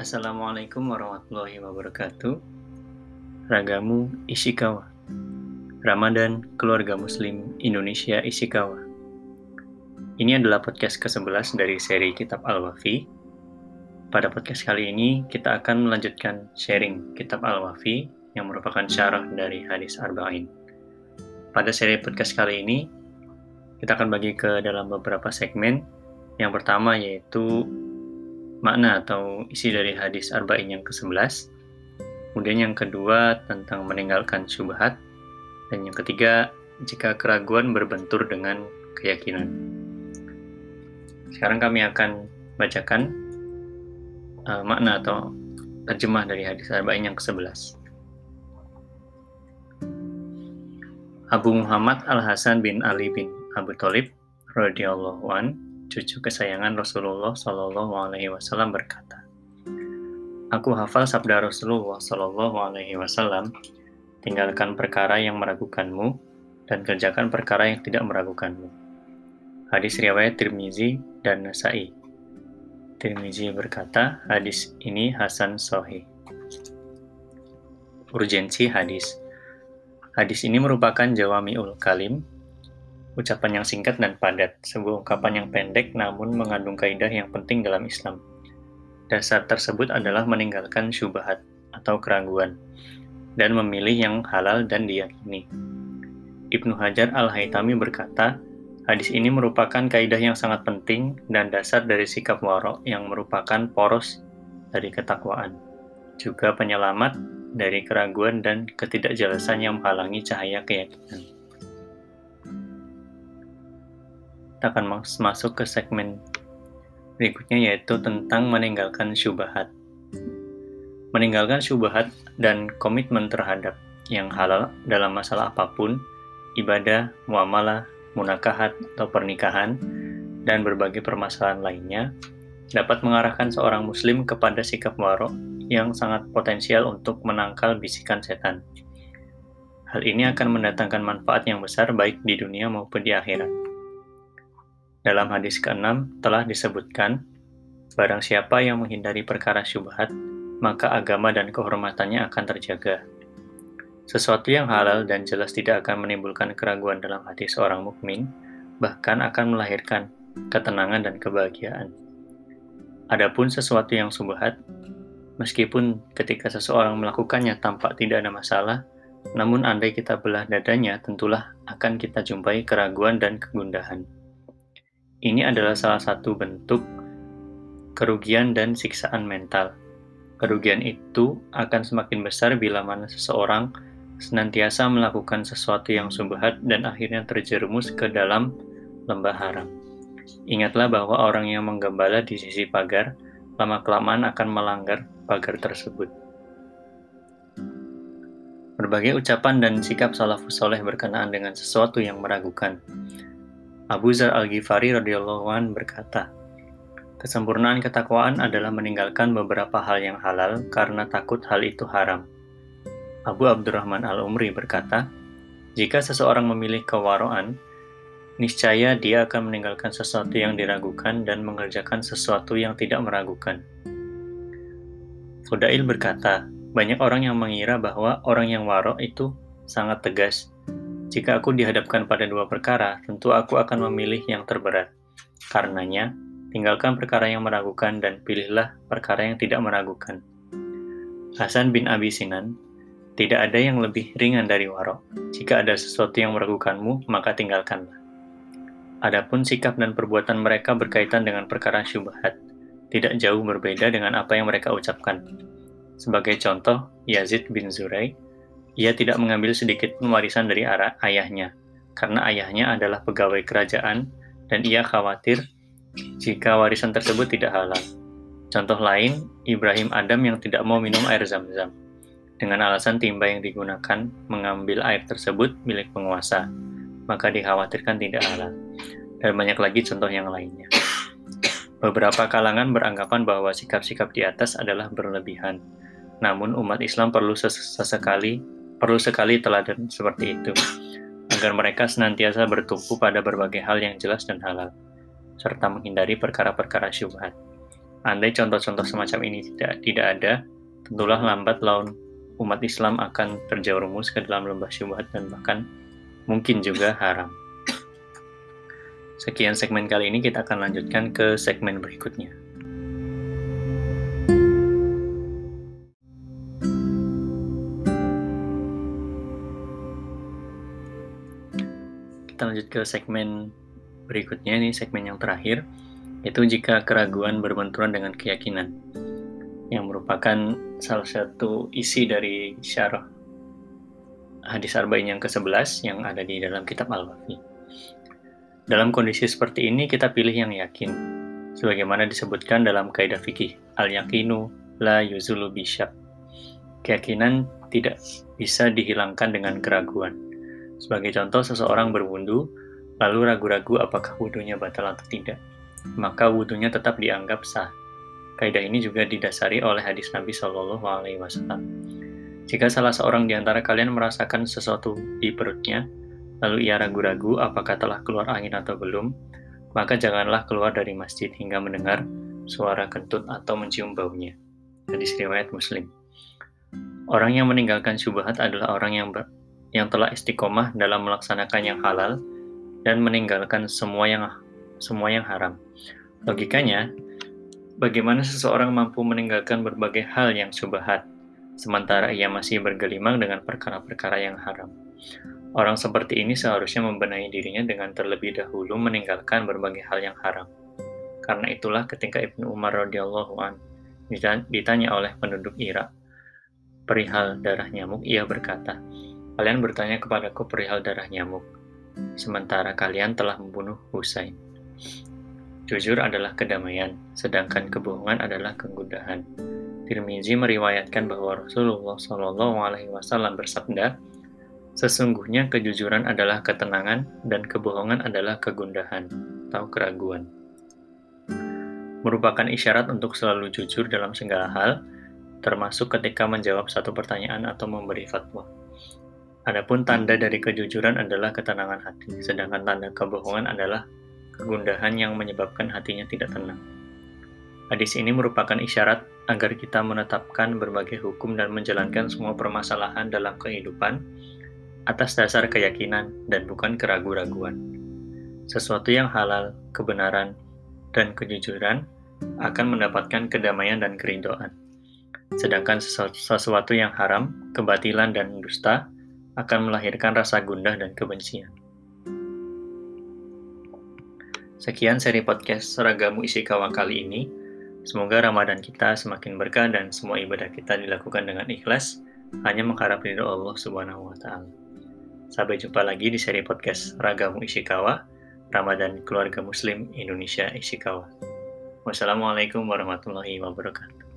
Assalamualaikum warahmatullahi wabarakatuh. Ragamu Ishikawa. Ramadan Keluarga Muslim Indonesia Ishikawa. Ini adalah podcast ke-11 dari seri Kitab Al-Wafi. Pada podcast kali ini, kita akan melanjutkan sharing Kitab Al-Wafi yang merupakan syarah dari hadis Arba'in. Pada seri podcast kali ini, kita akan bagi ke dalam beberapa segmen. Yang pertama yaitu makna atau isi dari hadis arba'in yang ke-11. Kemudian yang kedua tentang meninggalkan syubhat. Dan yang ketiga, jika keraguan berbentur dengan keyakinan. Sekarang kami akan bacakan uh, makna atau terjemah dari hadis arba'in yang ke-11. Abu Muhammad Al-Hasan bin Ali bin Abu Talib radhiyallahu an cucu kesayangan Rasulullah Shallallahu Alaihi Wasallam berkata, Aku hafal sabda Rasulullah Shallallahu Alaihi Wasallam, tinggalkan perkara yang meragukanmu dan kerjakan perkara yang tidak meragukanmu. Hadis riwayat Tirmizi dan Nasai. Tirmizi berkata, hadis ini Hasan Sohi. Urgensi hadis Hadis ini merupakan jawami'ul kalim Ucapan yang singkat dan padat, sebuah ungkapan yang pendek namun mengandung kaidah yang penting dalam Islam. Dasar tersebut adalah meninggalkan syubhat atau keraguan dan memilih yang halal dan diyakini. Ibnu Hajar Al-Haytami berkata, hadis ini merupakan kaidah yang sangat penting dan dasar dari sikap warok yang merupakan poros dari ketakwaan, juga penyelamat dari keraguan dan ketidakjelasan yang menghalangi cahaya keyakinan. Kita akan masuk ke segmen berikutnya yaitu tentang meninggalkan syubhat. Meninggalkan syubhat dan komitmen terhadap yang halal dalam masalah apa pun, ibadah, muamalah, munakahat atau pernikahan, dan berbagai permasalahan lainnya dapat mengarahkan seorang muslim kepada sikap warok yang sangat potensial untuk menangkal bisikan setan. Hal ini akan mendatangkan manfaat yang besar baik di dunia maupun di akhirat. Dalam hadis ke-6 telah disebutkan, barang siapa yang menghindari perkara syubhat, maka agama dan kehormatannya akan terjaga. Sesuatu yang halal dan jelas tidak akan menimbulkan keraguan dalam hati seorang mukmin, bahkan akan melahirkan ketenangan dan kebahagiaan. Adapun sesuatu yang subhat, meskipun ketika seseorang melakukannya tampak tidak ada masalah, namun andai kita belah dadanya, tentulah akan kita jumpai keraguan dan kegundahan. Ini adalah salah satu bentuk kerugian dan siksaan mental. Kerugian itu akan semakin besar bila mana seseorang senantiasa melakukan sesuatu yang subhat dan akhirnya terjerumus ke dalam lembah haram. Ingatlah bahwa orang yang menggembala di sisi pagar lama-kelamaan akan melanggar pagar tersebut. Berbagai ucapan dan sikap salafus soleh berkenaan dengan sesuatu yang meragukan, Abu Zar Al-Ghifari radhiyallahu an berkata, Kesempurnaan ketakwaan adalah meninggalkan beberapa hal yang halal karena takut hal itu haram. Abu Abdurrahman Al-Umri berkata, jika seseorang memilih kewaroan, niscaya dia akan meninggalkan sesuatu yang diragukan dan mengerjakan sesuatu yang tidak meragukan. Fudail berkata, banyak orang yang mengira bahwa orang yang warok itu sangat tegas, jika aku dihadapkan pada dua perkara, tentu aku akan memilih yang terberat. Karenanya, tinggalkan perkara yang meragukan dan pilihlah perkara yang tidak meragukan. Hasan bin Abi Sinan, tidak ada yang lebih ringan dari warok. Jika ada sesuatu yang meragukanmu, maka tinggalkanlah. Adapun sikap dan perbuatan mereka berkaitan dengan perkara syubhat, tidak jauh berbeda dengan apa yang mereka ucapkan. Sebagai contoh, Yazid bin Zurai ia tidak mengambil sedikit pun warisan dari arah ayahnya, karena ayahnya adalah pegawai kerajaan dan ia khawatir jika warisan tersebut tidak halal. Contoh lain, Ibrahim Adam yang tidak mau minum air zam-zam. Dengan alasan timba yang digunakan mengambil air tersebut milik penguasa, maka dikhawatirkan tidak halal. Dan banyak lagi contoh yang lainnya. Beberapa kalangan beranggapan bahwa sikap-sikap di atas adalah berlebihan. Namun umat Islam perlu sesekali Perlu sekali teladan seperti itu, agar mereka senantiasa bertumpu pada berbagai hal yang jelas dan halal, serta menghindari perkara-perkara syubhat. Andai contoh-contoh semacam ini tidak tidak ada, tentulah lambat laun umat Islam akan terjerumus ke dalam lembah syubhat dan bahkan mungkin juga haram. Sekian segmen kali ini, kita akan lanjutkan ke segmen berikutnya. Ke segmen berikutnya, ini segmen yang terakhir, yaitu jika keraguan berbenturan dengan keyakinan, yang merupakan salah satu isi dari syarah hadis arba'in yang ke-11 yang ada di dalam kitab Al-Wafi. Dalam kondisi seperti ini kita pilih yang yakin, sebagaimana disebutkan dalam kaidah fikih al-yakinu la yuzulu bisyak. Keyakinan tidak bisa dihilangkan dengan keraguan. Sebagai contoh, seseorang berwudu, lalu ragu-ragu apakah wudhunya batal atau tidak. Maka wudhunya tetap dianggap sah. Kaidah ini juga didasari oleh hadis Nabi Shallallahu Alaihi Wasallam. Jika salah seorang di antara kalian merasakan sesuatu di perutnya, lalu ia ragu-ragu apakah telah keluar angin atau belum, maka janganlah keluar dari masjid hingga mendengar suara kentut atau mencium baunya. Hadis riwayat Muslim. Orang yang meninggalkan syubhat adalah orang yang yang telah istiqomah dalam melaksanakan yang halal dan meninggalkan semua yang semua yang haram. Logikanya, bagaimana seseorang mampu meninggalkan berbagai hal yang syubhat, sementara ia masih bergelimang dengan perkara-perkara yang haram. Orang seperti ini seharusnya membenahi dirinya dengan terlebih dahulu meninggalkan berbagai hal yang haram. Karena itulah ketika Ibnu Umar radhiyallahu an ditanya oleh penduduk Irak perihal darah nyamuk, ia berkata, "Kalian bertanya kepadaku perihal darah nyamuk, sementara kalian telah membunuh Husain." Jujur adalah kedamaian, sedangkan kebohongan adalah kegundahan. Tirmizi meriwayatkan bahwa Rasulullah Shallallahu Alaihi Wasallam bersabda, sesungguhnya kejujuran adalah ketenangan dan kebohongan adalah kegundahan atau keraguan. Merupakan isyarat untuk selalu jujur dalam segala hal, termasuk ketika menjawab satu pertanyaan atau memberi fatwa. Adapun tanda dari kejujuran adalah ketenangan hati, sedangkan tanda kebohongan adalah kegundahan yang menyebabkan hatinya tidak tenang. Hadis ini merupakan isyarat agar kita menetapkan berbagai hukum dan menjalankan semua permasalahan dalam kehidupan atas dasar keyakinan dan bukan keraguan-raguan. Sesuatu yang halal, kebenaran, dan kejujuran akan mendapatkan kedamaian dan keridoan. Sedangkan sesuatu yang haram, kebatilan, dan dusta akan melahirkan rasa gundah dan kebencian. Sekian seri podcast Seragamu Ishikawa kali ini. Semoga Ramadan kita semakin berkah dan semua ibadah kita dilakukan dengan ikhlas, hanya mengharap ridho Allah Subhanahu wa taala. Sampai jumpa lagi di seri podcast Ragamu Ishikawa, Ramadan Keluarga Muslim Indonesia Ishikawa. Wassalamualaikum warahmatullahi wabarakatuh.